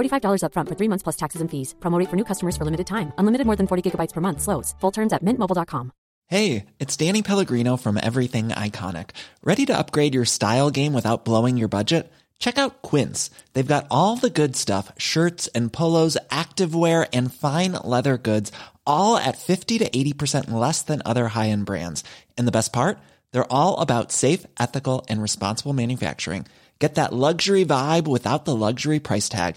$45 upfront for three months plus taxes and fees. Promo for new customers for limited time. Unlimited more than 40 gigabytes per month. Slows. Full terms at mintmobile.com. Hey, it's Danny Pellegrino from Everything Iconic. Ready to upgrade your style game without blowing your budget? Check out Quince. They've got all the good stuff shirts and polos, activewear, and fine leather goods, all at 50 to 80% less than other high end brands. And the best part? They're all about safe, ethical, and responsible manufacturing. Get that luxury vibe without the luxury price tag.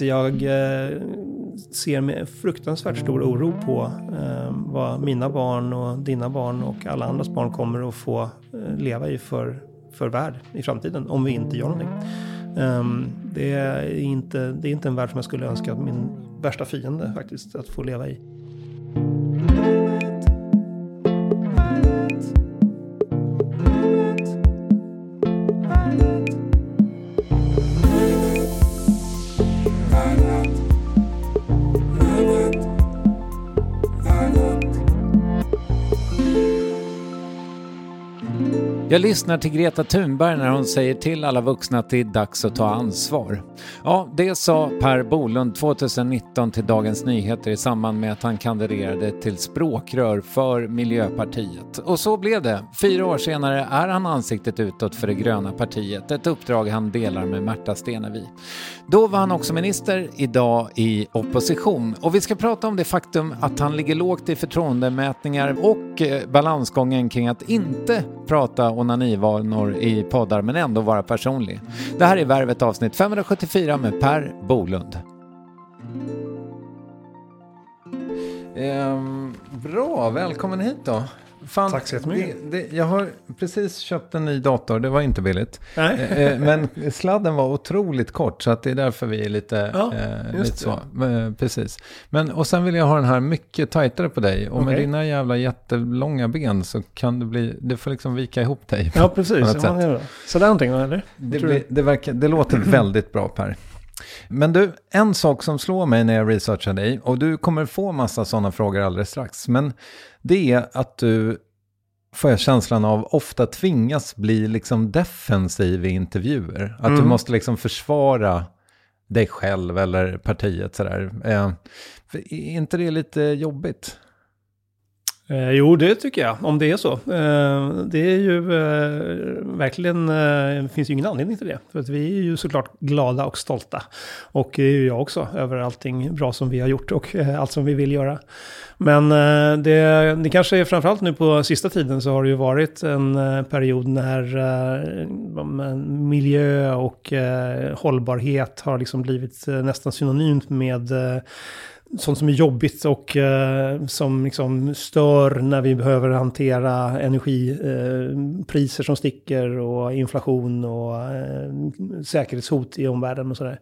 Så jag eh, ser med fruktansvärt stor oro på eh, vad mina barn och dina barn och alla andras barn kommer att få eh, leva i för, för värld i framtiden om vi inte gör någonting. Um, det, är inte, det är inte en värld som jag skulle önska min värsta fiende faktiskt att få leva i. lyssnar till Greta Thunberg när hon säger till alla vuxna att det är dags att ta ansvar. Ja, det sa Per Bolund 2019 till Dagens Nyheter i samband med att han kandiderade till språkrör för Miljöpartiet. Och så blev det. Fyra år senare är han ansiktet utåt för det gröna partiet, ett uppdrag han delar med Märta Stenevi. Då var han också minister, idag i opposition. Och vi ska prata om det faktum att han ligger lågt i förtroendemätningar och eh, balansgången kring att inte prata onanivanor i poddar men ändå vara personlig. Det här är Värvet avsnitt 24 med Per Bolund. Ehm, bra, välkommen hit då. Fan, Tack så jättemycket. Det, det, jag har precis köpt en ny dator, det var inte billigt. Nej. Eh, men sladden var otroligt kort så att det är därför vi är lite, Ja, eh, lite så. Men, precis. Men, och sen vill jag ha den här mycket tajtare på dig. Och med Okej. dina jävla jättelånga ben så kan det bli, det får liksom vika ihop dig. Ja, precis. något Ja, sätt. det är bra. Så där någonting, eller? Det, blir, det, verkar, det låter väldigt bra Per. Men du, en sak som slår mig när jag researchar dig, och du kommer få massa sådana frågor alldeles strax, men det är att du, får jag känslan av, ofta tvingas bli liksom defensiv i intervjuer. Att du Mm. måste liksom försvara dig själv eller partiet sådär. Eh, är inte det lite jobbigt? Eh, jo, det tycker jag, om det är så. Eh, det är ju eh, verkligen, eh, det finns ju ingen anledning till det. För att vi är ju såklart glada och stolta. Och det är ju jag också, över allting bra som vi har gjort och eh, allt som vi vill göra. Men eh, det, det kanske är framförallt nu på sista tiden så har det ju varit en eh, period när eh, eh miljö och eh, hållbarhet har liksom blivit eh, nästan synonymt med eh, sånt som är jobbigt och eh, som liksom stör när vi behöver hantera energipriser eh, som sticker och inflation och eh, säkerhetshot i omvärlden och sådär.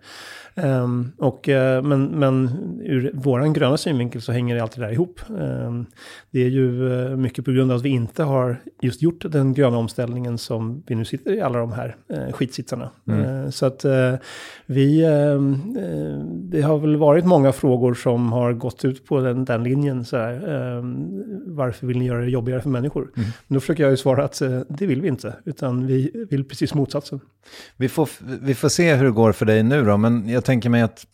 Um, och, uh, men, men ur vår gröna synvinkel så hänger det alltid där ihop. Um, det är ju uh, mycket på grund av att vi inte har just gjort den gröna omställningen som vi nu sitter i alla de här uh, skitsitsarna. Mm. så att vi, ehm, det har väl varit många frågor som har gått ut på den, den linjen. Så här, varför vill ni göra det jobbigare för människor? Mm. Men då försöker jag ju svara att det vill vi inte, utan vi vill precis motsatsen. Vi får, vi får se hur det går för dig nu då, men jag tänker mig att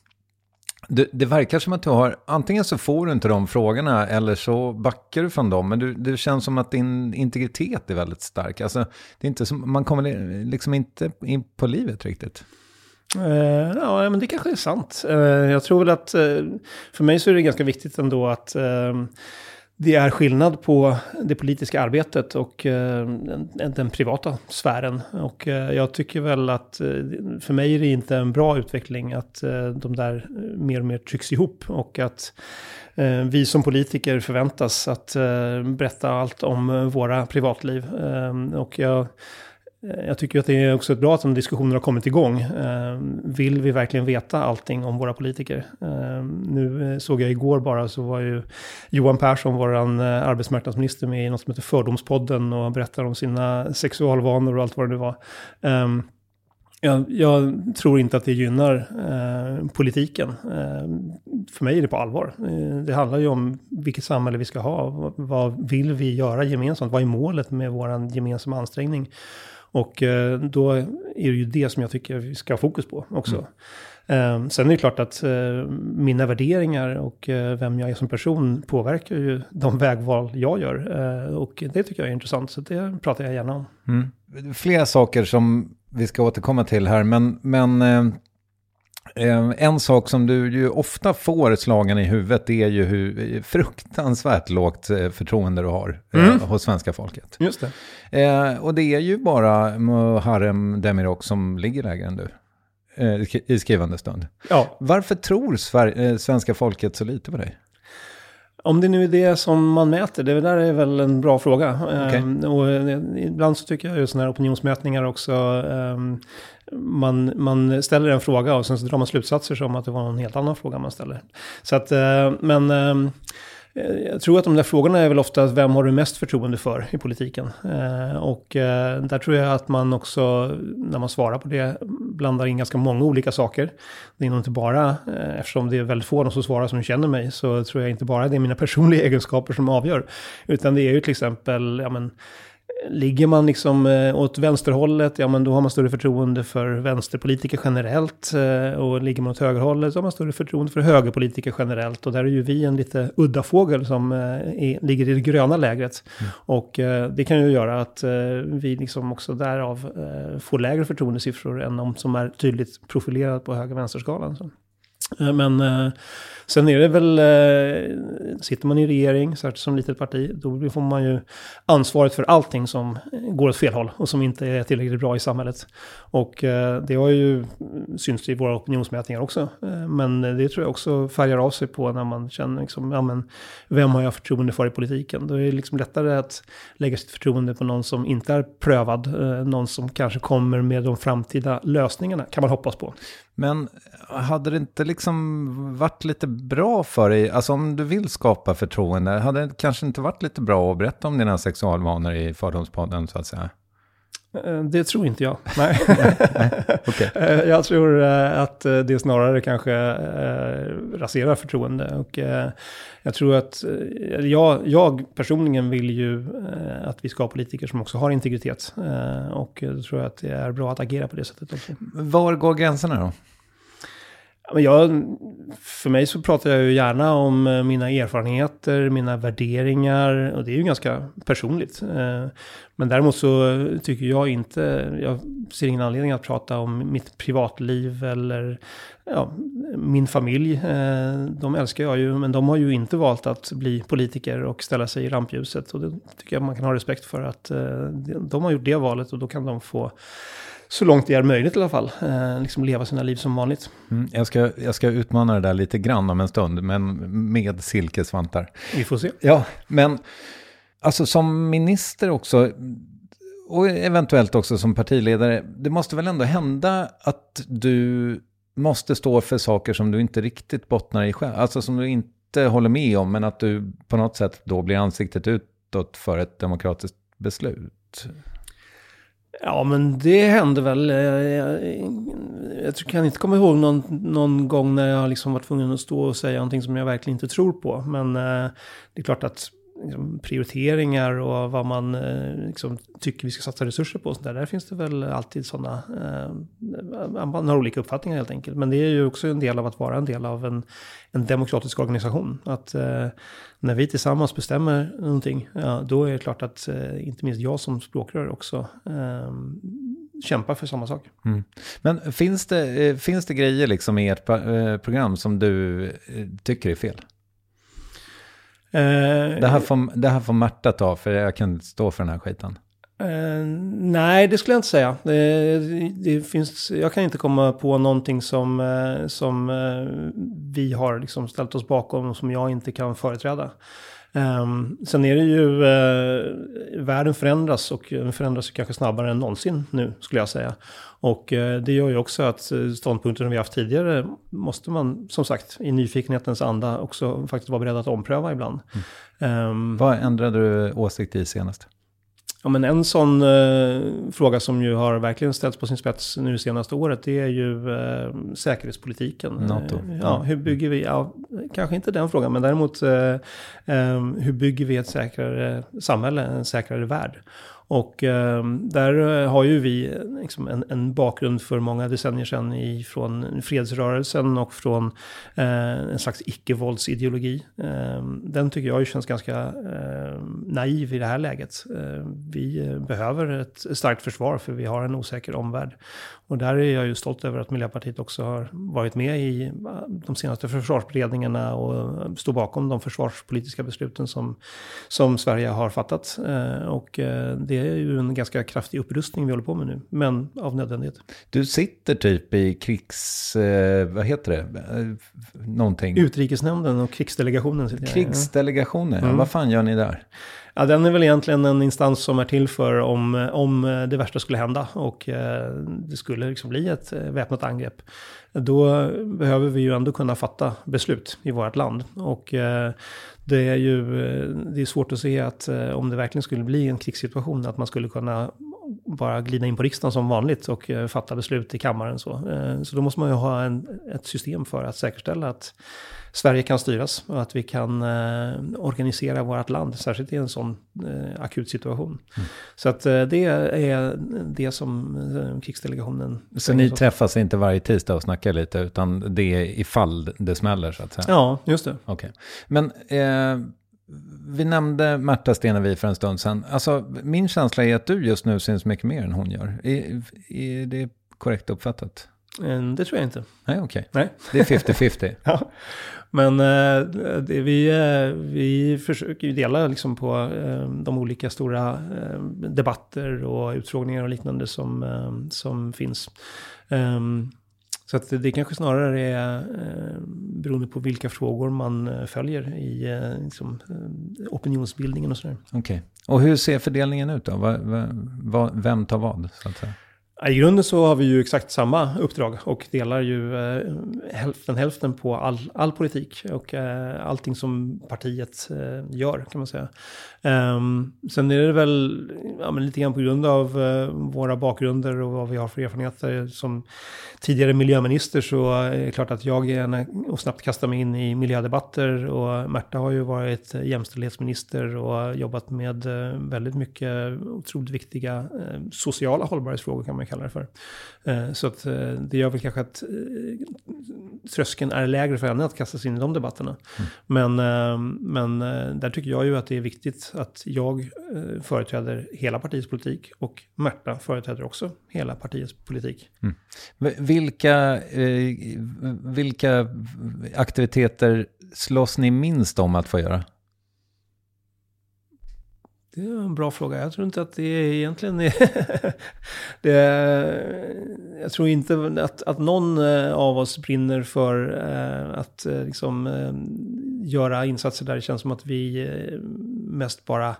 det, det, verkar som att du har, antingen så får du inte de frågorna eller så backar du från dem. Men du, det känns som att din integritet är väldigt stark. Alltså, det är inte som, man kommer liksom inte in på livet riktigt. Uh, ja, men det kanske är sant. Uh, jag tror väl att uh, för mig så är det ganska viktigt ändå att det är skillnad på det politiska arbetet och den, privata sfären. Och jag tycker väl att för mig är det inte en bra utveckling att de där mer och mer trycks ihop och att vi som politiker förväntas att berätta allt om våra privatliv. och jag Eh, jag tycker att det är också bra att de diskussionerna har kommit igång. Eh, vill vi verkligen veta allting om våra politiker? Eh, nu såg jag igår bara så var ju Johan Persson, vår arbetsmarknadsminister, med i något som heter Fördomspodden och berättar om sina sexualvanor och allt vad det nu var. Jag, jag, tror inte att det gynnar eh, politiken. Eh, för mig är det på allvar. Eh, det handlar ju om vilket samhälle vi ska ha. Vad, vad vill vi göra gemensamt? Vad är målet med vår gemensamma ansträngning? Och eh, då är det ju det som jag tycker vi ska ha fokus på också. Mm. Um, sen är det klart att uh, mina värderingar och vem jag är som person påverkar ju de vägval jag gör. Och det tycker jag är intressant, så det pratar jag gärna om. Mm. Flera saker som vi ska återkomma till här, men, men Eh, en sak som du ju ofta får slagen i huvudet är ju hur fruktansvärt lågt eh, förtroende du har eh, mm. hos svenska folket. Just det. Och det är ju bara Muharrem Demirok som ligger lägre än du i skrivande stund. Ja. Varför tror svenska folket så lite på dig? Om det nu är det som man mäter, det där är väl en bra fråga. Okay. Um, och ibland så tycker jag ju sådana här opinionsmätningar också um, man, man ställer en fråga och sen så drar man slutsatser som att det var en helt annan fråga man ställer. Så att, eh, men eh, jag tror att de där frågorna är väl ofta vem har du mest förtroende för i politiken? Eh, och där tror jag att man också, när man svarar på det, blandar in ganska många olika saker. Det är nog inte bara, eftersom det är väldigt få som svarar som känner mig, så tror jag inte bara det är mina personliga egenskaper som avgör. Utan det är ju till exempel, ja men, Ligger man liksom eh, åt vänsterhållet, ja men då har man större förtroende för vänsterpolitiker generellt. Eh, och ligger man åt högerhållet så har man större förtroende för högerpolitiker generellt. Och där är ju vi en lite udda fågel som eh, är, ligger i det gröna lägret. Mm. Och det kan ju göra att vi liksom också därav får lägre förtroendesiffror än de som är tydligt profilerade på höger-vänsterskalan. Eh, men eh, Sen är det väl, eh, sitter man i regering, särskilt som litet parti, då får man ju ansvaret för allting som går åt fel håll och som inte är tillräckligt bra i samhället. Och det har ju synts i våra opinionsmätningar också. Men det tror jag också färgar av sig på när man känner liksom, ja men, vem har jag förtroende för i politiken? Då är det liksom lättare att lägga sitt förtroende på någon som inte är prövad, någon som kanske kommer med de framtida lösningarna, kan man hoppas på. Men hade det inte liksom varit lite bra för dig, alltså om du vill skapa förtroende, hade det kanske inte varit lite bra att berätta om dina sexualvanor i Fördomspodden så att säga? Eh, det tror inte jag. Nej. okay. Eh, jag tror eh, att det snarare kanske raserar förtroende. Och jag tror att jag, jag personligen vill ju att vi ska ha politiker som också har integritet. Och då tror jag att det är bra att agera på det sättet också. Var går gränserna då? Jag, för mig så pratar jag ju gärna om eh, mina erfarenheter, mina värderingar och det är ju ganska personligt. Eh, men däremot så tycker jag inte, jag ser ingen anledning att prata om mitt privatliv eller ja, min familj. Eh, de älskar jag ju, men de har ju inte valt att bli politiker och ställa sig i rampljuset. Och det tycker jag man kan ha respekt för att de har gjort det valet och då kan de få så långt det är möjligt i alla fall, eh, liksom leva sina liv som vanligt. Mm, jag, ska, jag ska utmana det där lite grann om en stund, men med silkesvantar. Vi får se. Ja, men alltså som minister också, och eventuellt också som partiledare, det måste väl ändå hända att du måste stå för saker som du inte riktigt bottnar i själv, alltså som du inte håller med om, men att du på något sätt då blir ansiktet utåt för ett demokratiskt beslut. Ja, men det hände väl. Eh, jag, jag, jag kan inte komma ihåg någon, någon gång när jag liksom var tvungen att stå och säga någonting som jag verkligen inte tror på. Men eh, det är klart att liksom, prioriteringar och vad man eh, liksom, tycker vi ska satsa resurser på. Så där, där finns det väl alltid sådana, eh, eh, man har olika uppfattningar helt enkelt. Men det är ju också en del av att vara en del av en, en demokratisk organisation. Att eh, när vi tillsammans bestämmer någonting, ja, då är det klart att eh, inte minst jag som språkrör också eh, kämpar för samma sak. Mm. Men finns det, eh, finns det grejer liksom i ert eh, program som du tycker är fel? Eh, det, här får, det här får Märta ta, för jag kan inte stå för den här skiten. Uh, nej, det skulle jag inte säga. Det, det, finns, jag kan inte komma på någonting som, uh, som vi har liksom ställt oss bakom och som jag inte kan företräda. Um, sen är det ju, uh, världen förändras och den förändras kanske snabbare än någonsin nu skulle jag säga. Och uh, det gör ju också att ståndpunkter som vi haft tidigare måste man som sagt i nyfikenhetens anda också faktiskt vara beredd att ompröva ibland. Mm. Um, Vad ändrade du åsikt i senast? Ja, men en sån eh, fråga som ju har verkligen ställts på sin spets nu senaste året, det är ju eh, säkerhetspolitiken. NATO. Eh, ja, hur bygger vi, ja, kanske inte den frågan, men däremot eh, eh hur bygger vi ett säkrare samhälle, en säkrare värld? Och ehm, eh, där har ju vi liksom en, en, bakgrund för många decennier sedan ifrån fredsrörelsen och från eh, en slags icke-våldsideologi. Eh, den tycker jag känns ganska ehm, naiv i det här läget. Ehm, vi behöver ett starkt försvar för vi har en osäker omvärld. Och där är jag ju stolt över att Miljöpartiet också har varit med i eh, de senaste försvarsberedningarna och står bakom de försvarspolitiska besluten som, som Sverige har fattat. Eh, och eh, det är ju en ganska kraftig upprustning vi håller på med nu, men av nödvändighet. Du sitter typ i krigs... Eh, vad heter det? Eh, någonting. Utrikesnämnden och krigsdelegationen sitter jag Krigsdelegationen, ja. Mm. Vad fan gör ni där? Ja, den är väl egentligen en instans som är till för om, om det värsta skulle hända och eh, det skulle liksom bli ett väpnat angrepp. Då behöver vi ju ändå kunna fatta beslut i vårt land. Och eh, det är ju eh, det är svårt att se att eh, om det verkligen skulle bli en krigssituation, att man skulle kunna bara glida in på riksdagen som vanligt och eh, fatta beslut i kammaren. Så, så då måste man ju ha en, ett system för att säkerställa att Sverige kan styras och att vi kan eh, organisera vårt land, särskilt i en sån eh, akut situation. Mm. Så att eh, det är det som krigsdelegationen... Så ni träffas inte varje tisdag och snackar lite, utan det är ifall det smäller så att säga? Ja, just det. Okej. Okay. Men... Eh, vi nämnde Märta Stenevi för en stund sedan. Alltså, min känsla är att du just nu syns mycket mer än hon gör. Är, är det korrekt uppfattat? Det tror jag inte. Nej, okej. Okay. Det är 50-50. ja. Men eh, det, vi, eh, vi försöker ju dela liksom på eh, de olika stora eh, debatter och utfrågningar och liknande som, eh, som finns. Ehm, så att det kanske snarare är eh, beroende på vilka frågor man eh, följer i eh, liksom, eh, opinionsbildningen och sådär. Okej. Okay. Och hur ser fördelningen ut då? Va, va, va, vem tar vad? Så att säga? I grunden så har vi ju exakt samma uppdrag och delar ju eh, hälften hälften på all, all politik och eh, allting som partiet eh, gör kan man säga. Um, sen är det väl ja, lite grann på grund av eh, våra bakgrunder och vad vi har för erfarenheter. Som tidigare miljöminister så är det klart att jag gärna och snabbt kastar mig in i miljödebatter. Och Märta har ju varit jämställdhetsminister och jobbat med eh, väldigt mycket otroligt viktiga eh, sociala hållbarhetsfrågor kan man jag kalla det för. Eh, så att eh, det gör väl kanske att eh, tröskeln är lägre för henne att kasta sig in i de debatterna. Mm. Men, men där tycker jag ju att det är viktigt att jag företräder hela partiets politik och Märta företräder också hela partiets politik. Mm. Vilka, vilka aktiviteter slåss ni minst om att få göra? Det är en bra fråga. Jag tror inte att det egentligen är det är, Jag tror inte att, att någon eh, av oss brinner för eh, att eh, liksom, göra insatser där det känns som att vi mest bara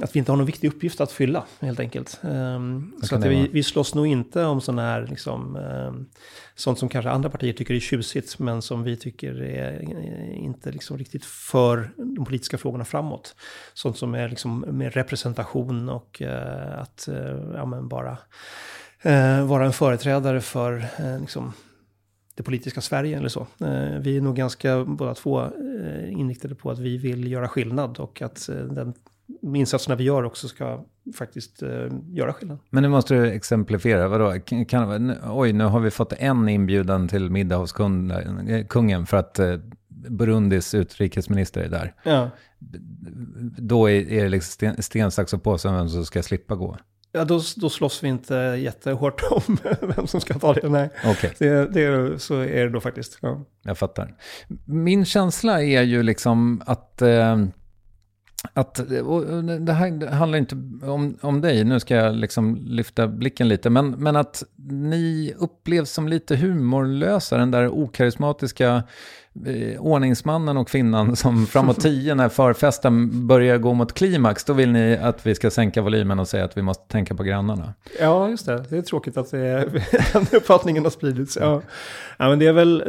att vi inte har någon viktig uppgift att fylla, helt enkelt. Um, så att vi, vi slåss nog inte om sådana här, liksom, um, sånt som kanske andra partier tycker är tjusigt, men som vi tycker är inte liksom riktigt för de politiska frågorna framåt. Sånt som är liksom med representation och uh, att uh, ja, bara vara en företrädare för liksom, det politiska Sverige eller så. Vi är nog ganska båda två inriktade på att vi vill göra skillnad och att den insatserna vi gör också ska faktiskt eh, göra skillnad. Men nu måste du exemplifiera, vadå? Kan, oj, nu har vi fått en inbjudan till middag hos kungen för att eh, Burundis utrikesminister är där. Ja. Då är, är det liksom sten, sax och påse vem som ska slippa gå. Ja, då, då slåss vi inte jättehårt om vem som ska ta det. Nej, okay. det, det, så är det då faktiskt. Ja. Jag fattar. Min känsla är ju liksom att eh, att, det här handlar inte om, om dig, nu ska jag liksom lyfta blicken lite, men, men att ni upplevs som lite humorlösa, den där okarismatiska eh, ordningsmannen och kvinnan som framåt tio när förfesten börjar gå mot klimax, då vill ni att vi ska sänka volymen och säga att vi måste tänka på grannarna. Ja, just det. Det är tråkigt att det är, den uppfattningen har spridits. Ja. ja, men det är väl,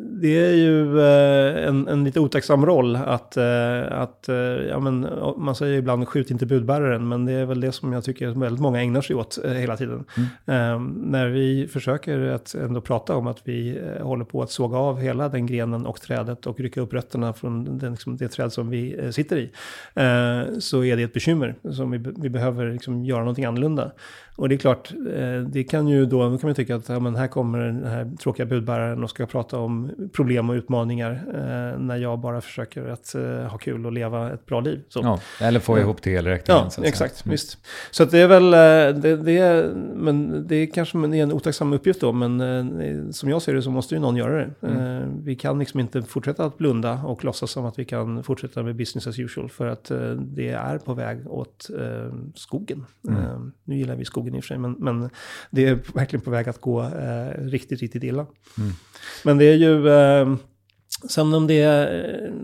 det är ju eh, en, en lite otacksam roll att, eh, att eh, ja, men, man säger ibland skjut inte budbäraren, men det är väl det som jag tycker väldigt många ägnar sig åt hela tiden. Mm. Um, när vi försöker att ändå prata om att vi håller på att såga av hela den grenen grenen och trädet och rycka upp rötterna från den, liksom, det träd som vi eh, sitter i. Eh, så är det ett bekymmer som vi, vi behöver liksom, göra någonting annorlunda. Och det är klart, eh, det kan ju då, då kan man tycka att ja, men här kommer den här tråkiga budbäraren och ska prata om problem och utmaningar eh, när jag bara försöker att eh, ha kul och leva ett bra liv. Så. Ja, eller få ihop till elräkningen. Ja, exakt, mm. visst. Så att det är väl, det, det, är, men det är kanske en otacksam uppgift då, men som jag ser det så måste ju någon göra det. Mm. Vi kan liksom inte fortsätta att blunda och låtsas som att vi kan fortsätta med business as usual, för att det är på väg åt skogen. Mm. Nu gillar vi skogen skogen i och för sig, men, men det är verkligen på väg att gå eh, riktigt, riktigt illa. Mm. Men det är ju, eh, sen om det är, eh,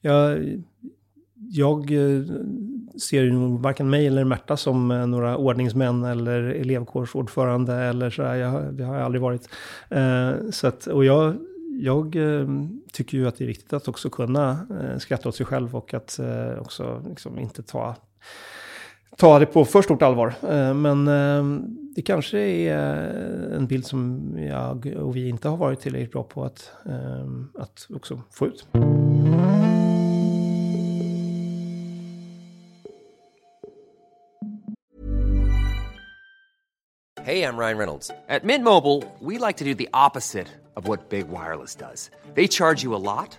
jag, jag eh, ser ju varken mig eller Märta som eh, några ordningsmän eller elevkårsordförande eller sådär. Jag, det har jag aldrig varit. Eh, så att, och jag, jag eh, tycker ju att det är viktigt att också kunna eh, skratta åt sig själv och att också liksom inte ta ta det på för stort allvar. Eh, men eh, det kanske är en bild som jag och vi inte har varit tillräckligt bra på att, eh, att också få ut. Hej, jag Ryan Reynolds. På Mint Mobile, we like to do the opposite of what Big Wireless does. They charge you a lot.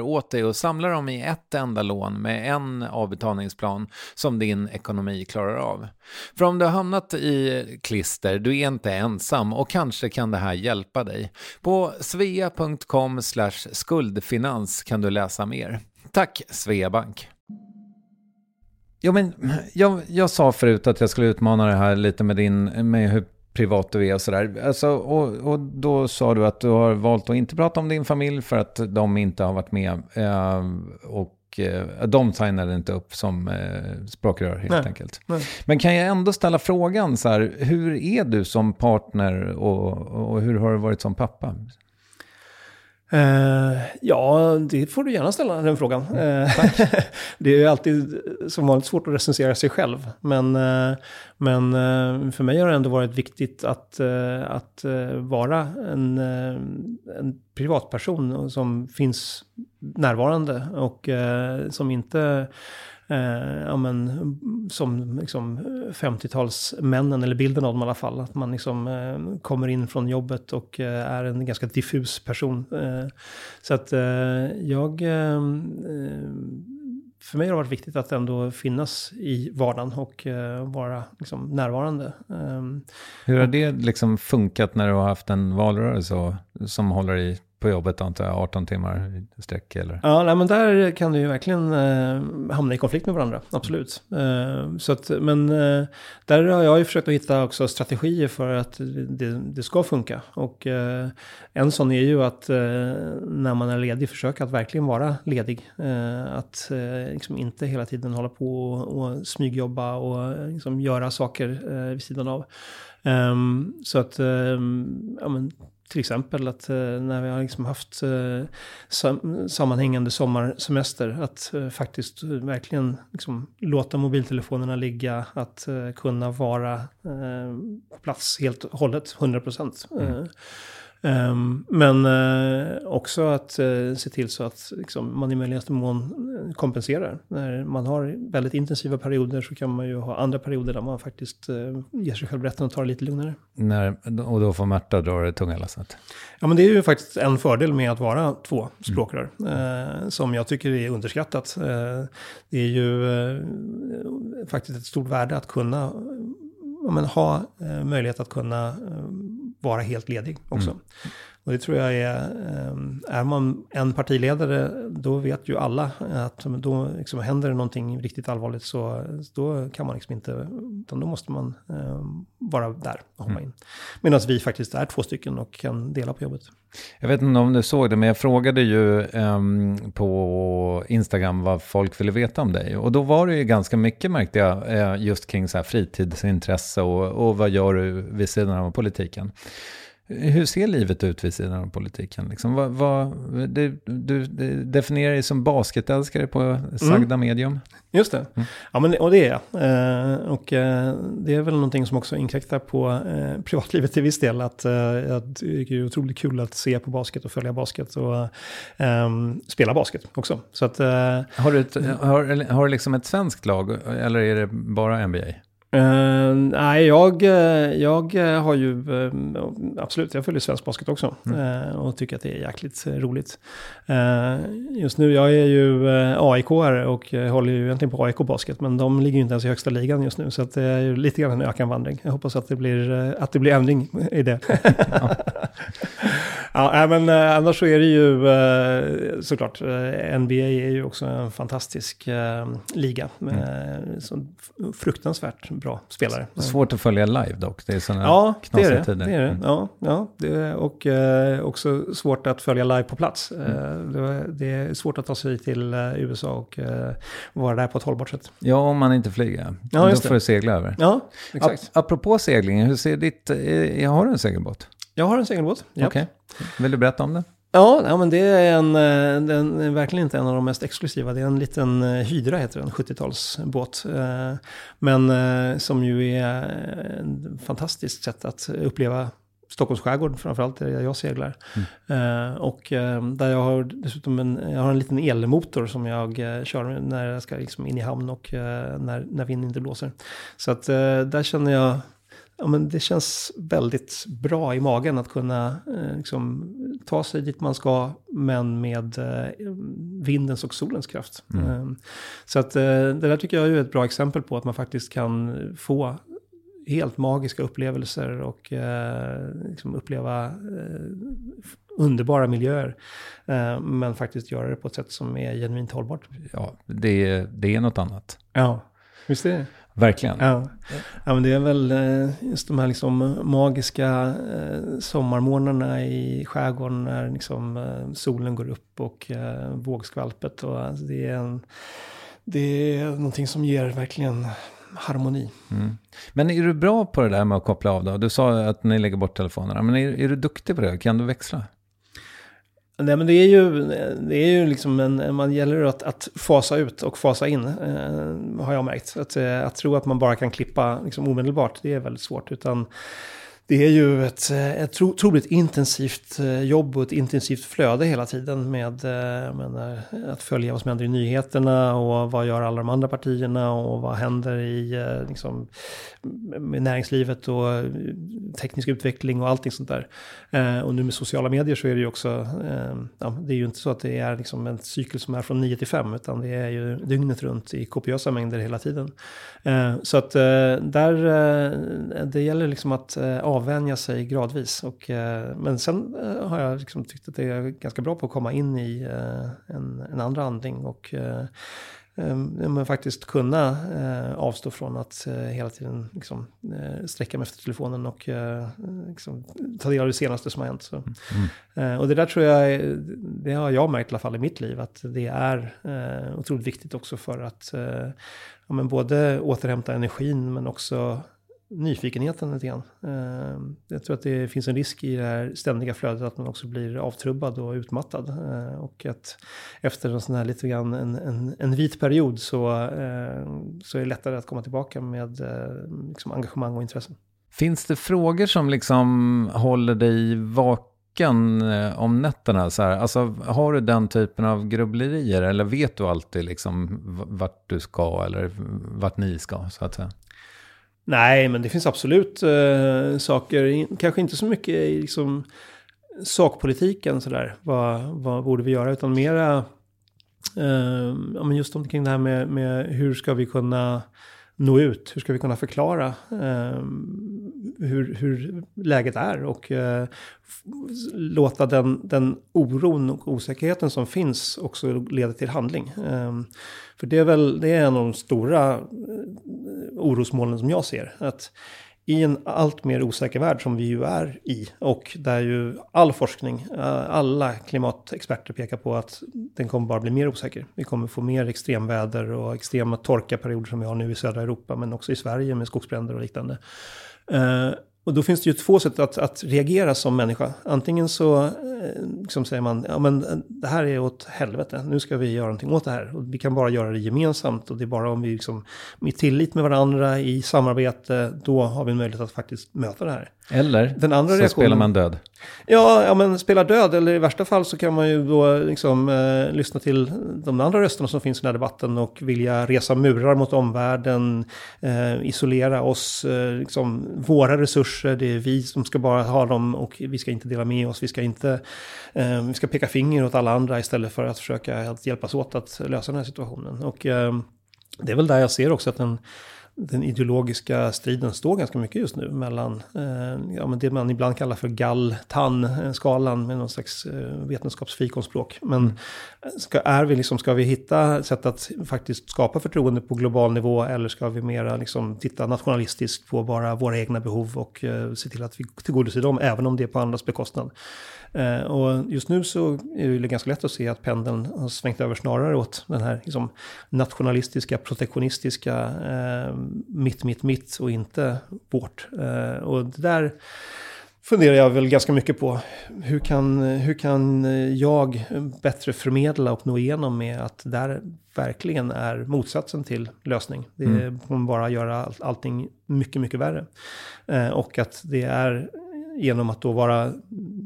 åt dig och samla dem i ett enda lån med en avbetalningsplan som din ekonomi klarar av. För om du har hamnat i klister, du är inte ensam och kanske kan det här hjälpa dig. På svea.com skuldfinans kan du läsa mer. Tack Sveabank! Jo, men jag, jag sa förut att jag skulle utmana det här lite med din, med hur privat du är och sådär. Alltså, och, och då sa du att du har valt att inte prata om din familj för att de inte har varit med. Eh, och eh, de signade inte upp som eh, språkrör helt Nej. enkelt. Nej. Men kan jag ändå ställa frågan så här, hur är du som partner och, och hur har du varit som pappa? Eh, ja, det får du gärna ställa den frågan. Eh, det är ju alltid som vanligt svårt att recensera sig själv. Men, eh, men för mig har det ändå varit viktigt att, att vara en, en privatperson som finns närvarande och som inte Eh, ja, men, som liksom, 50-talsmännen, eller bilden av dem i alla fall. Att man liksom, eh, kommer in från jobbet och eh, är en ganska diffus person. Eh, så att eh, jag... eh, för mig har det varit viktigt att ändå finnas i vardagen och eh, vara liksom, närvarande. Ehm, Hur har det liksom funkat när du har haft en valrörelse som håller i på jobbet antar jag, 18 timmar i sträck eller? Ja, nej, men där kan du ju verkligen eh, hamna i konflikt med varandra, absolut. Eh, så att, men eh, där har jag ju försökt att hitta också strategier för att det, det ska funka. Och eh, en sån är ju att eh, när man är ledig försöka att verkligen vara ledig. Eh, att eh, liksom inte hela tiden hålla på och, och smygjobba och eh, liksom göra saker eh, vid sidan av. Um, så att, um, ja men till exempel att eh, när vi har liksom haft eh, sam sammanhängande sommarsemester, att eh, faktiskt verkligen liksom låta mobiltelefonerna ligga, att kunna vara på plats helt och hållet, 100 procent. Ehm, men eh, också att eh, se till så att liksom, man i möjligaste mån eh, kompenserar. När man har väldigt intensiva perioder så kan man ju ha andra perioder där man faktiskt eh, ger sig själv rätten att ta det lite lugnare. När, och då får Märta dra det tunga lasset. Ja, men det är ju faktiskt en fördel med att vara två språkrör, eh, som jag tycker är underskattat. Det är ju faktiskt ett stort värde att kunna ja, men, ha möjlighet att kunna vara helt ledig också. Mm. Och det tror jag är, eh, är man en partiledare, då vet ju alla att då liksom händer det någonting riktigt allvarligt så då kan man liksom inte, utan då måste man eh, vara där och hoppa in. Medan vi faktiskt är två stycken och kan dela på jobbet. Jag vet inte om du såg det, men jag frågade ju ehm, på Instagram vad folk ville veta om dig. Och då var det ju ganska mycket, märkte jag, eh, just kring så här fritidsintresse och, och vad gör du vid sidan av politiken. Hur ser livet ut vid sidan av politiken? Liksom, vad, vad, du, du, du definierar dig som basketälskare på sagda mm. medium. Just det. Mm. Ja, men, och det är jag. Eh, och eh, det är väl någonting som också inkräktar på eh, privatlivet till viss del. Att, eh, jag tycker det är otroligt kul att se på basket och följa basket och ehm, spela basket också. Så att, eh, har du, ett, har, har du liksom ett svenskt lag eller är det bara NBA? Uh, nej, jag, eh, jag eh, har ju uh, absolut, jag följer svensk basket också mm. uh, och tycker att det är jäkligt roligt. just nu, jag är ju aik och håller ju egentligen på AIK basket, men de ligger ju inte ens i högsta ligan just nu, så det är ju lite grann en ökenvandring. Jag hoppas att det blir, att det blir ändring i det. ja. Ja, men annars så är det ju såklart, NBA är ju också en fantastisk liga, mm. så fruktansvärt bra spelare. Svårt att följa live dock, det är sådana ja, det är det. tider. Det är det. Mm. Ja, ja det är, och eh, också svårt att följa live på plats. Mm. Eh, det är svårt att ta sig till eh, USA och eh, vara där på ett hållbart sätt. Ja, om man inte flyger. Ja, Då får du segla över. Ja, exakt. Ap apropå segling, hur ser ditt, eh, har du en segelbåt? Jag har en segelbåt, Okej. Okay. Vill du berätta om den? Ja, ja men det är en, eh, den är verkligen inte en av de mest exklusiva. Det är en liten eh, Hydra heter den, 70-talsbåt. Eh, men som ju är ett fantastiskt sätt att uppleva Stockholms skärgård framförallt, där jag seglar. Mm. och där jag har dessutom en, jag har en liten elmotor som jag kör när jag ska liksom in i hamn och när, när vinden inte blåser. Så att där känner jag ja, men det känns väldigt bra i magen att kunna eh, liksom, ta sig dit man ska, men med eh, vindens och solens kraft. Mm. Eh, så att, eh, det där tycker jag är ett bra exempel på att man faktiskt kan få helt magiska upplevelser och eh, liksom uppleva eh, underbara miljöer. men faktiskt göra det på ett sätt som är genuint hållbart. Ja, det, det är något annat. Ja, visst är det. Verkligen. Ja. ja, men det är väl eh, just de här liksom magiska eh, sommarmorgnarna i skärgården när liksom eh, solen går upp och vågskvalpet. Och alltså det, är en, det är någonting som ger verkligen harmoni. Mm. Men är du bra på det där med att koppla av då? Du sa att ni lägger bort telefonerna, men är, är du duktig på det? Kan du växla? Nej men det är ju, det är ju liksom en, man gäller att, att fasa ut och fasa in, eh, har jag märkt. Att, eh, att tro att man bara kan klippa liksom omedelbart, det är väldigt svårt. Utan det är ju ett, eh, ett otroligt intensivt eh, jobb och ett intensivt flöde hela tiden med eh, menar, att följa vad som händer i nyheterna och vad gör alla de andra partierna och vad händer i liksom, med näringslivet och teknisk utveckling och allting sånt där. Och nu med sociala medier så är det ju också, ja, det är ju inte så att det är liksom en cykel som är från 9 till 5 utan det är ju dygnet runt i kopiösa mängder hela tiden. Så att där, det gäller liksom att avvänja sig gradvis. Och, eh, men sen eh, har jag liksom tyckt att det är ganska bra på att komma in i eh, en, en andra andning. Och men faktiskt kunna avstå från att hela tiden liksom, sträcka mig efter telefonen och liksom, ta del av det senaste som har hänt. Så. Mm. och det där tror jag, det har jag märkt i alla fall i mitt liv, att det är otroligt viktigt också för att ja, men både återhämta energin men också nyfikenheten lite grann. Ehm, jag tror att det finns en risk i det här ständiga flödet att man också blir avtrubbad och utmattad. Ehm, och att efter en sån här lite grann en, en, en vit period så, ehm, så är det lättare att komma tillbaka med liksom engagemang och intressen. Finns det frågor som liksom håller dig vaken eh, om nätterna? Så här? Alltså, har du den typen av grubblerier eller vet du alltid liksom vart du ska eller vart ni ska så att säga? Nej, men det finns absolut eh, saker, kanske inte så mycket i liksom, sakpolitiken sådär, vad, vad borde vi göra, utan mera eh, ja, men just omkring det här med, med hur ska vi kunna nå ut? Hur ska vi kunna förklara eh, hur, hur läget är och eh, låta den, den oron och osäkerheten som finns också leda till handling? Eh, för det är väl det är en av de stora eh, orosmolnen som jag ser. Att i en allt mer osäker värld som vi ju är i och där ju all forskning, eh, alla klimatexperter pekar på att den kommer bara bli mer osäker. Vi kommer få mer extremväder och extrema torkaperioder som vi har nu i södra Europa men också i Sverige med skogsbränder och liknande. Eh, och då finns det ju två sätt att, att reagera som människa. Antingen så eh, liksom säger man, ja men eh, det här är åt helvete, nu ska vi göra någonting åt det här. Och vi kan bara göra det gemensamt och det är bara om vi liksom, med tillit med varandra, i samarbete, då har vi en möjlighet att faktiskt möta det här. Eller Den andra så reaktionen- spelar man död. Ja, ja, men spela död, eller i värsta fall så kan man ju då liksom, eh, lyssna till de andra rösterna som finns i den här debatten och vilja resa murar mot omvärlden, eh, isolera oss, eh, liksom, våra resurser, det är vi som ska bara ha dem och vi ska inte dela med oss, vi ska inte, eh, vi ska peka finger åt alla andra istället för att försöka att hjälpas åt att lösa den här situationen. Och eh, det är väl där jag ser också att den den ideologiska striden står ganska mycket just nu mellan eh, ja, men det man ibland kallar för gall-tann-skalan med någon slags eh, vetenskapsfikonspråk. Men eh, ska, är vi liksom, ska vi hitta sätt att faktiskt skapa förtroende på global nivå eller ska vi mera liksom titta nationalistiskt på bara våra egna behov och eh, se till att vi tillgodoser dem även om det är på andras bekostnad. Eh, och just nu så är det ganska lätt att se att pendeln har svängt över snarare åt den här liksom, nationalistiska, protektionistiska eh, mitt, mitt, mitt och inte vårt. Eh, och det där funderar jag väl ganska mycket på. Hur kan, hur kan jag bättre förmedla och nå igenom med att det där verkligen är motsatsen till lösning. Det kommer bara göra all, allting mycket, mycket värre. Eh, och att det är genom att då vara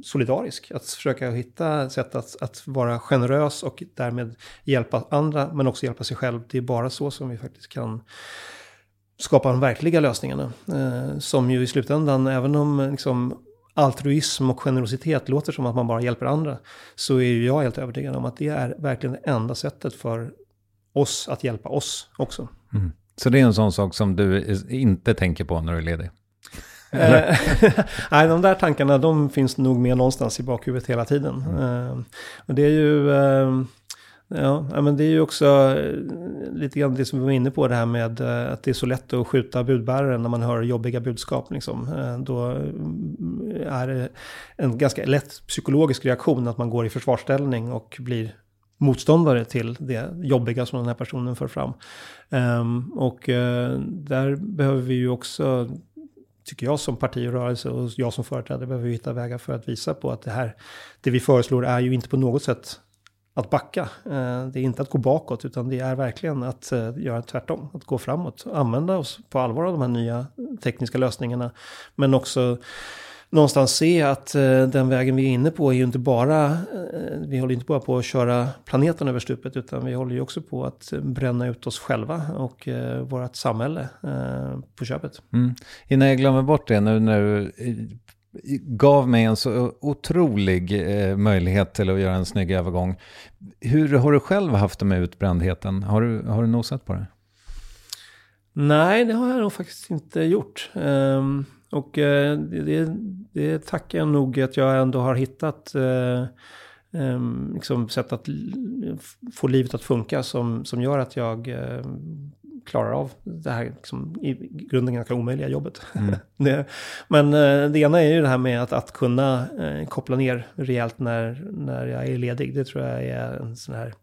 solidarisk. Att försöka hitta sätt att, att vara generös och därmed hjälpa andra men också hjälpa sig själv. Det är bara så som vi faktiskt kan skapa de verkliga lösningarna. Eh, som ju i slutändan, även om eh, liksom, altruism och generositet låter som att man bara hjälper andra, så är ju jag helt övertygad om att det är verkligen det enda sättet för oss att hjälpa oss också. Så det är en sån sak som du inte tänker på när du är ledig? Eh, Nej, de där tankarna de finns nog med någonstans i bakhuvudet hela tiden. Eh, och det är ju... eh, Ja, men det är ju också eh, lite grann det som vi var inne på, det här med eh, att det är så lätt att skjuta budbäraren när man hör jobbiga budskap. Liksom. Eh, då är det en ganska lätt psykologisk reaktion att man går i försvarsställning och blir motståndare till det jobbiga som den här personen för fram. Ehm, och där behöver vi ju också tycker jag som parti och rörelse och jag som företrädare behöver hitta vägar för att visa på att det här, det vi föreslår är ju inte på något sätt att backa. Eh, det är inte att gå bakåt utan det är verkligen att eh, göra tvärtom. Att gå framåt, använda oss på allvar av de här nya tekniska lösningarna. Men också någonstans se att eh, den vägen vi är inne på är ju inte bara, vi håller inte bara på att köra planeten över stupet utan vi håller ju också på att bränna ut oss själva och vårt samhälle på köpet. Mm. Innan jag glömmer bort det, nu när du gav mig en så otrolig eh, möjlighet till att göra en snygg övergång. Hur har du själv haft det med utbrändheten? Har du, har du nosat på det? Nej, det har jag nog faktiskt inte gjort. Um, och uh, det, det, tackar jag nog att jag ändå har hittat uh, um, liksom sätt att få livet att funka som, som gör att jag uh, klarar av det här liksom, i grunden ganska omöjliga jobbet. det, men eh, det ena är ju det här med att, att kunna eh, koppla ner rejält när, när jag är ledig. Det tror jag är en sån här,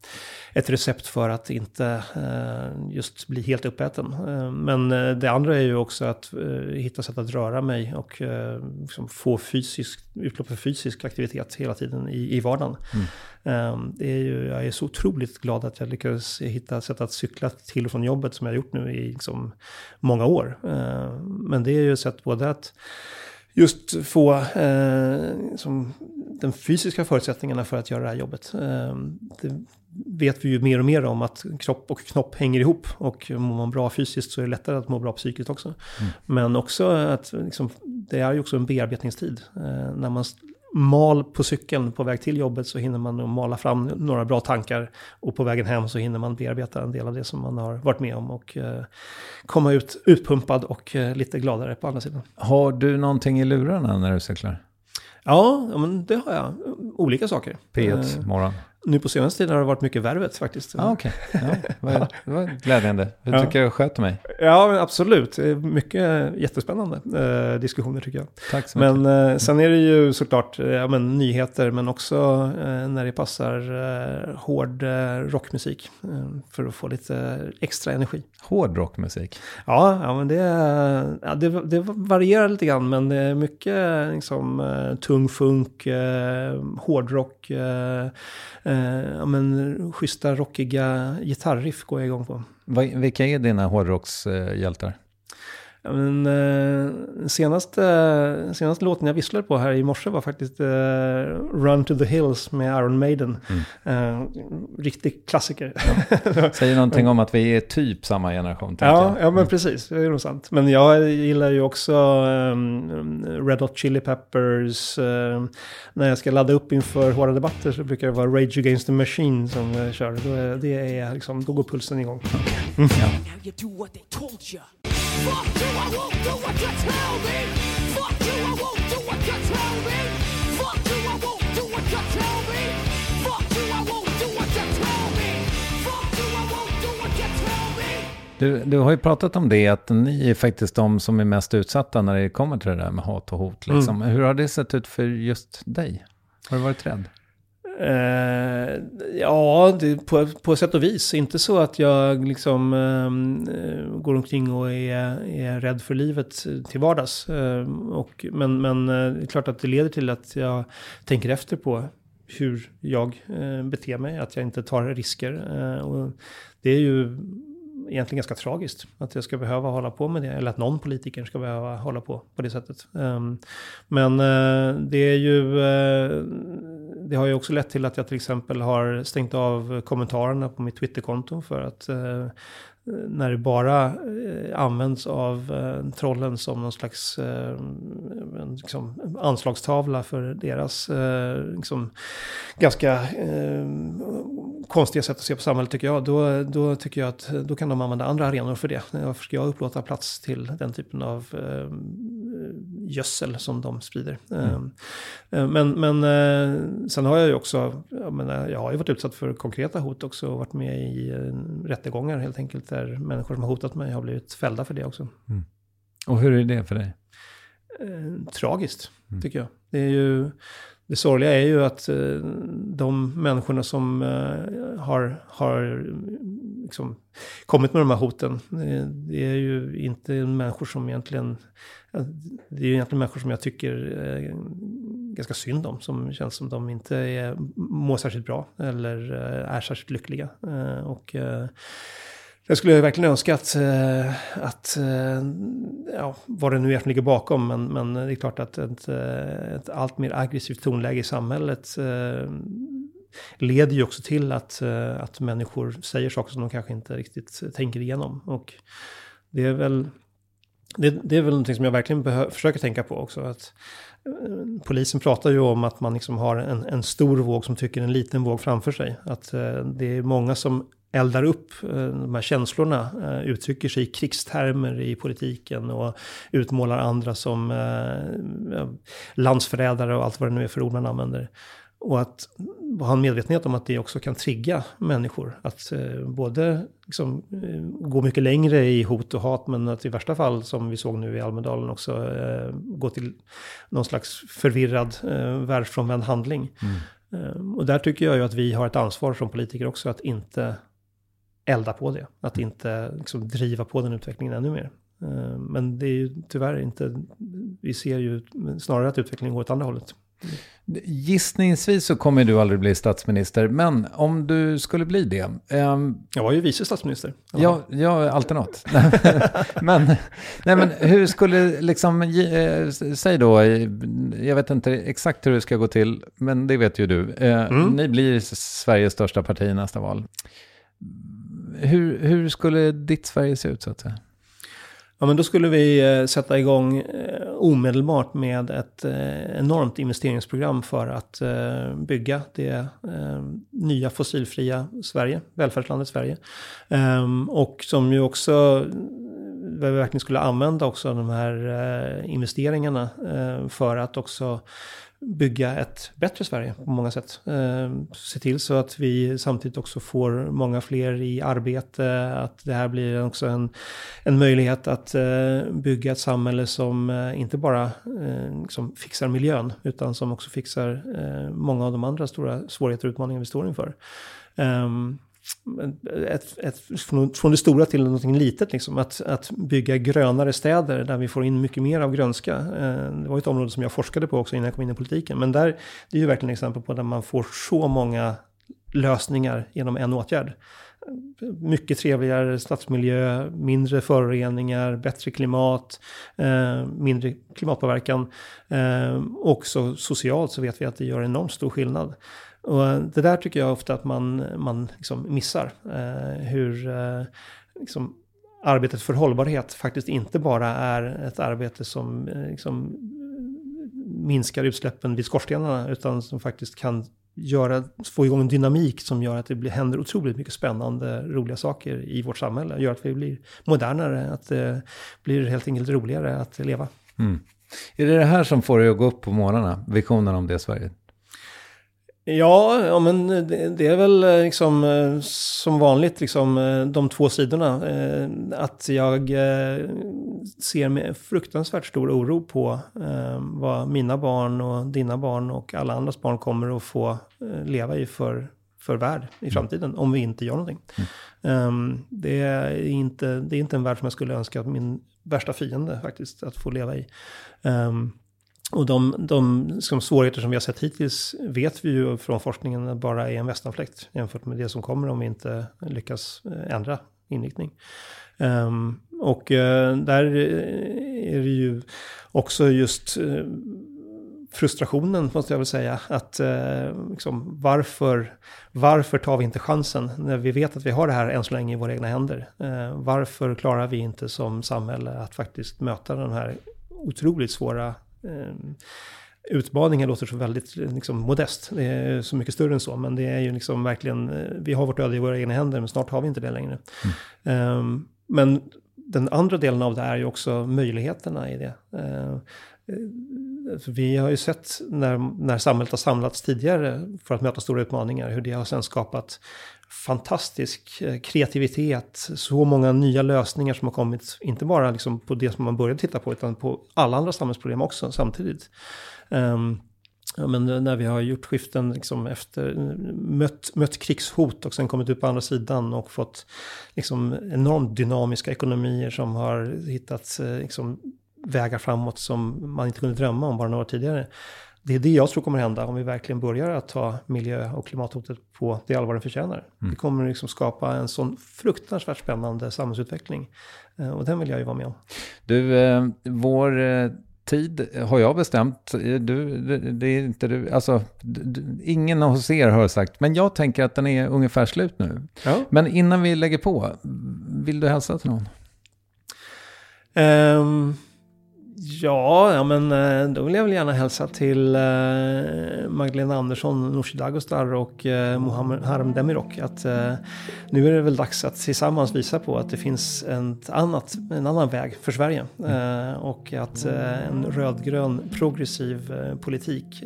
ett recept för att inte eh, just bli helt uppäten. Men det andra är ju också att hitta sätt att röra mig och liksom få fysisk, utlopp för fysisk aktivitet hela tiden i, i vardagen. Eh, det är ju, jag är så otroligt glad att jag lyckades hitta sätt att cykla till och från jobbet som jag har gjort nu i liksom många år. Eh, men det är ju ett sätt både att just få eh, som den fysiska förutsättningarna för att göra det här jobbet. Eh, det vet vi ju mer och mer om att kropp och knopp hänger ihop och mår man bra fysiskt så är det lättare att må bra psykiskt också. Men också att liksom, det är ju också en bearbetningstid. Eh, när man mal på cykeln på väg till jobbet så hinner man mala fram några bra tankar och på vägen hem så hinner man bearbeta en del av det som man har varit med om och eh, komma ut utpumpad och eh, lite gladare på andra sidan. Har du någonting i lurarna när du cyklar? Ja, ja, men det har jag. Olika saker. P1 Eh, morgon. Nu på senaste tiden har det varit mycket värvet faktiskt. Ah, okay. ja, det, det var glädjande. Hur Ja. tycker jag sköter mig? Ja, men absolut. Mycket jättespännande eh, diskussioner tycker jag. Tack så mycket. Men eh, sen är det ju såklart eh, ja, men, nyheter, men också eh, när det passar eh, hård eh, rockmusik. För att få lite extra energi. Hård rockmusik. Ja, ja men det, ja, det, det varierar lite grann, men det är mycket liksom, tung funk, hårdrock, eh, ja, men, schyssta rockiga gitarriff går jag igång på. Vilka är dina hårdrockshjältar? Ja, men, eh, senaste, senaste låten jag visslade på här i morse var faktiskt eh, Run to the Hills med Iron Maiden. Eh, riktig klassiker. Säger någonting om att vi är typ samma generation. Ja, jag. ja, men precis. Det är nog sant. Men jag gillar ju också ehm, Red Hot Chili Peppers. ehm, när jag ska ladda upp inför hårda debatter så brukar det vara Rage Against the Machine som jag kör. Då, är, det är liksom, då går pulsen igång. Now you do what they told you. Fuck you, I won't do what you tell me. Fuck you, I won't do what you tell me. Fuck you, I won't do what you tell me. Fuck you, I won't do what you tell me. Fuck you, I won't do what you tell me. Du, du har ju pratat om det, att ni är faktiskt de som är mest utsatta när det kommer till det där med hat och hot. Liksom. Hur har det sett ut för just dig? Har du varit rädd? Uh, ja, det, på, på sätt och vis. Inte så att jag liksom uh, går omkring och är, är rädd för livet till vardags. Uh, och, men, men det är klart att det leder till att jag tänker efter på hur jag beter mig, att jag inte tar risker. Och det är ju egentligen ganska tragiskt att jag ska behöva hålla på med det, eller att någon politiker ska behöva hålla på på det sättet. Men det är ju, det har ju också lett till att jag till exempel har stängt av kommentarerna på mitt Twitterkonto för att eh, när det bara eh, används av eh, trollen som någon slags eh, liksom, anslagstavla för deras eh, liksom, ganska eh, konstiga sätt att se på samhället tycker jag. Då, då tycker jag att eh, då kan de använda andra arenor för det. Varför ska jag upplåta plats till den typen av eh, gödsel som de sprider? Eh, Men, men eh, sen har jag ju också, jag, menar, jag har ju varit utsatt för konkreta hot också och varit med i eh, rättegångar helt enkelt där människor som har hotat mig har blivit fällda för det också. Och hur är det för dig? Eh, tragiskt, tycker jag. Det är ju... Det sorgliga är ju att eh, de människorna som eh, har, har liksom kommit med de här hoten, eh, det är ju inte människor som egentligen, det är ju egentligen människor som jag tycker eh, ganska synd om, som känns som de inte är, mår särskilt bra eller eh, är särskilt lyckliga. Eh, Och eh, jag skulle verkligen önska att, eh, att eh, ja, vad det nu är som ligger bakom, men, men det är klart att ett, ett allt mer aggressivt tonläge i samhället leder ju också till att, att människor säger saker som de kanske inte riktigt tänker igenom. Och det är väl, det, det är väl någonting som jag verkligen behö- försöker tänka på också. Att, eh, polisen pratar ju om att man liksom har en, en stor våg som tycker en liten våg framför sig. Att eh, det är många som eldar upp eh, de här känslorna, eh, uttrycker sig i krigstermer i politiken och utmålar andra som eh, landsförrädare och allt vad det nu är för ord man använder. Och att ha en medvetenhet om att det också kan trigga människor. Att eh, både liksom, eh, gå mycket längre i hot och hat, men att i värsta fall, som vi såg nu i Almedalen också, eh, gå till någon slags förvirrad, eh, världsfrånvänd handling. Eh, och där tycker jag ju att vi har ett ansvar som politiker också att inte elda på det. Att inte liksom, driva på den utvecklingen ännu mer. Eh, Men det är ju tyvärr inte, vi ser ju snarare att utvecklingen går åt andra hållet. Gissningsvis så kommer du aldrig bli statsminister, men om du skulle bli det. ehm, Jag var ju vice statsminister. Ja, ja, något. men, nej, men hur skulle liksom, eh, säg då, jag vet inte exakt hur det ska gå till, men det vet ju du. Eh, Ni blir Sveriges största parti i nästa val. Hur, hur skulle ditt Sverige se ut så att säga? Ja, men då skulle vi eh, sätta igång eh, omedelbart med ett eh, enormt investeringsprogram för att bygga det nya fossilfria Sverige, välfärdslandet Sverige. Ehm, och som ju också, där vi verkligen skulle använda också de här investeringarna för att också bygga ett bättre Sverige på många sätt. Eh, se till så att vi samtidigt också får många fler i arbete, att det här blir också en, en möjlighet att eh, bygga ett samhälle som eh, inte bara liksom fixar miljön, utan som också fixar många av de andra stora svårigheter och utmaningar vi står inför. Ehm, ett, ett, från det stora till någonting litet. Liksom. Att, att bygga grönare städer där vi får in mycket mer av grönska. Eh, det var ett område som jag forskade på också innan jag kom in i politiken. Men där, det är ju verkligen ett exempel på där man får så många lösningar genom en åtgärd. Mycket trevligare stadsmiljö, mindre föroreningar, bättre klimat, eh, mindre klimatpåverkan. Eh, också socialt så vet vi att det gör enormt stor skillnad. Och det där tycker jag ofta att man, man liksom missar. Eh, hur eh, liksom, arbetet för hållbarhet faktiskt inte bara är ett arbete som eh, liksom, eh, minskar utsläppen vid skorstenarna, utan som faktiskt kan göra, få igång en dynamik som gör att det blir, händer otroligt mycket spännande, roliga saker i vårt samhälle. Gör att vi blir modernare, att det blir helt enkelt roligare att leva. Mm. Är det det här som får dig att gå upp på morgnarna? Visionen om det Sverige? Ja, ja men det, det, är väl eh, liksom eh, som vanligt liksom eh, de två sidorna. Att jag ser med fruktansvärt stor oro på vad mina barn och dina barn och alla andras barn kommer att få leva i för, för värld i mm. framtiden om vi inte gör någonting. Mm. Det, är inte, det är inte en värld som jag skulle önska att min värsta fiende faktiskt att få leva i. Um, och de, de de svårigheter som vi har sett hittills vet vi ju från forskningen bara är en västanfläkt jämfört med det som kommer om vi inte lyckas eh, ändra inriktning. Um, och uh, där eh, är det ju också just uh, frustrationen, måste jag väl säga. Att uh, liksom, varför, varför tar vi inte chansen när vi vet att vi har det här än så länge i våra egna händer? varför klarar vi inte som samhälle att faktiskt möta de här otroligt svåra utmaningen låter så väldigt liksom, modest. Det är så mycket större än så. Men det är ju liksom verkligen, eh, vi har vårt öde i våra egna händer, men snart har vi inte det längre. Mm. Um, men den andra delen av det är ju också möjligheterna i det. Uh, vi har ju sett när, när samhället har samlats tidigare för att möta stora utmaningar, hur det har sen skapat fantastisk eh, kreativitet, så många nya lösningar som har kommit, inte bara liksom på det som man började titta på, utan på alla andra samhällsproblem också samtidigt. Um, ja, men när vi har gjort skiften liksom efter, mött, mött krigshot och sen kommit ut på andra sidan och fått liksom enormt dynamiska ekonomier som har hittat eh, liksom, vägar framåt som man inte kunde drömma om bara några år tidigare det är det jag tror kommer hända om vi verkligen börjar att ta miljö och klimathotet på det allvar det förtjänar. Mm. Det kommer liksom skapa en sån fruktansvärt spännande samhällsutveckling. Eh, och den vill jag ju vara med om. Du, eh, vår eh, tid har jag bestämt. Du, det, är inte du, alltså, ingen hos er har sagt, men jag tänker att den är ungefär slut nu. Ja. Men innan vi lägger på, vill du hälsa till någon? Um, Ja, ja, men eh, då vill jag väl gärna hälsa till eh, Magdalena Andersson, Nooshi Dagostar och eh, Mohammed Harem Demirok att nu är det väl dags att tillsammans visa på att det finns ett annat, en annan väg för Sverige och att en rödgrön progressiv politik,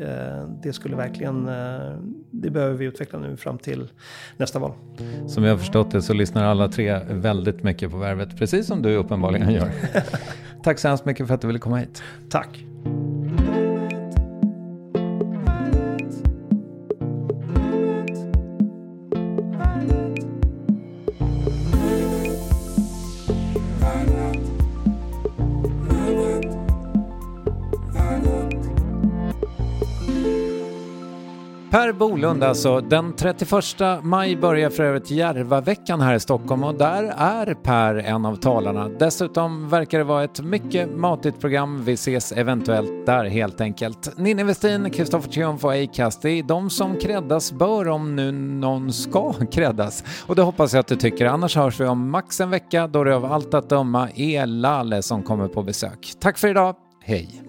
det skulle verkligen, det behöver vi utveckla nu fram till nästa val. Som jag har förstått det så lyssnar alla tre väldigt mycket på Värvet, precis som du uppenbarligen gör. Tack så hemskt mycket för att du ville komma hit. Tack. Skoglund alltså. Den 31 maj börjar för övrigt Järvaveckan här i Stockholm och där är Per en av talarna. Dessutom verkar det vara ett mycket matigt program. Vi ses eventuellt där helt enkelt. Ninni Westin, Kristoffer Triumf och Acast, det är de som kreddas bör om nu någon ska kreddas. Och det hoppas jag att du tycker. Annars hörs vi om max en vecka då det av allt att döma är Lalle som kommer på besök. Tack för idag. Hej!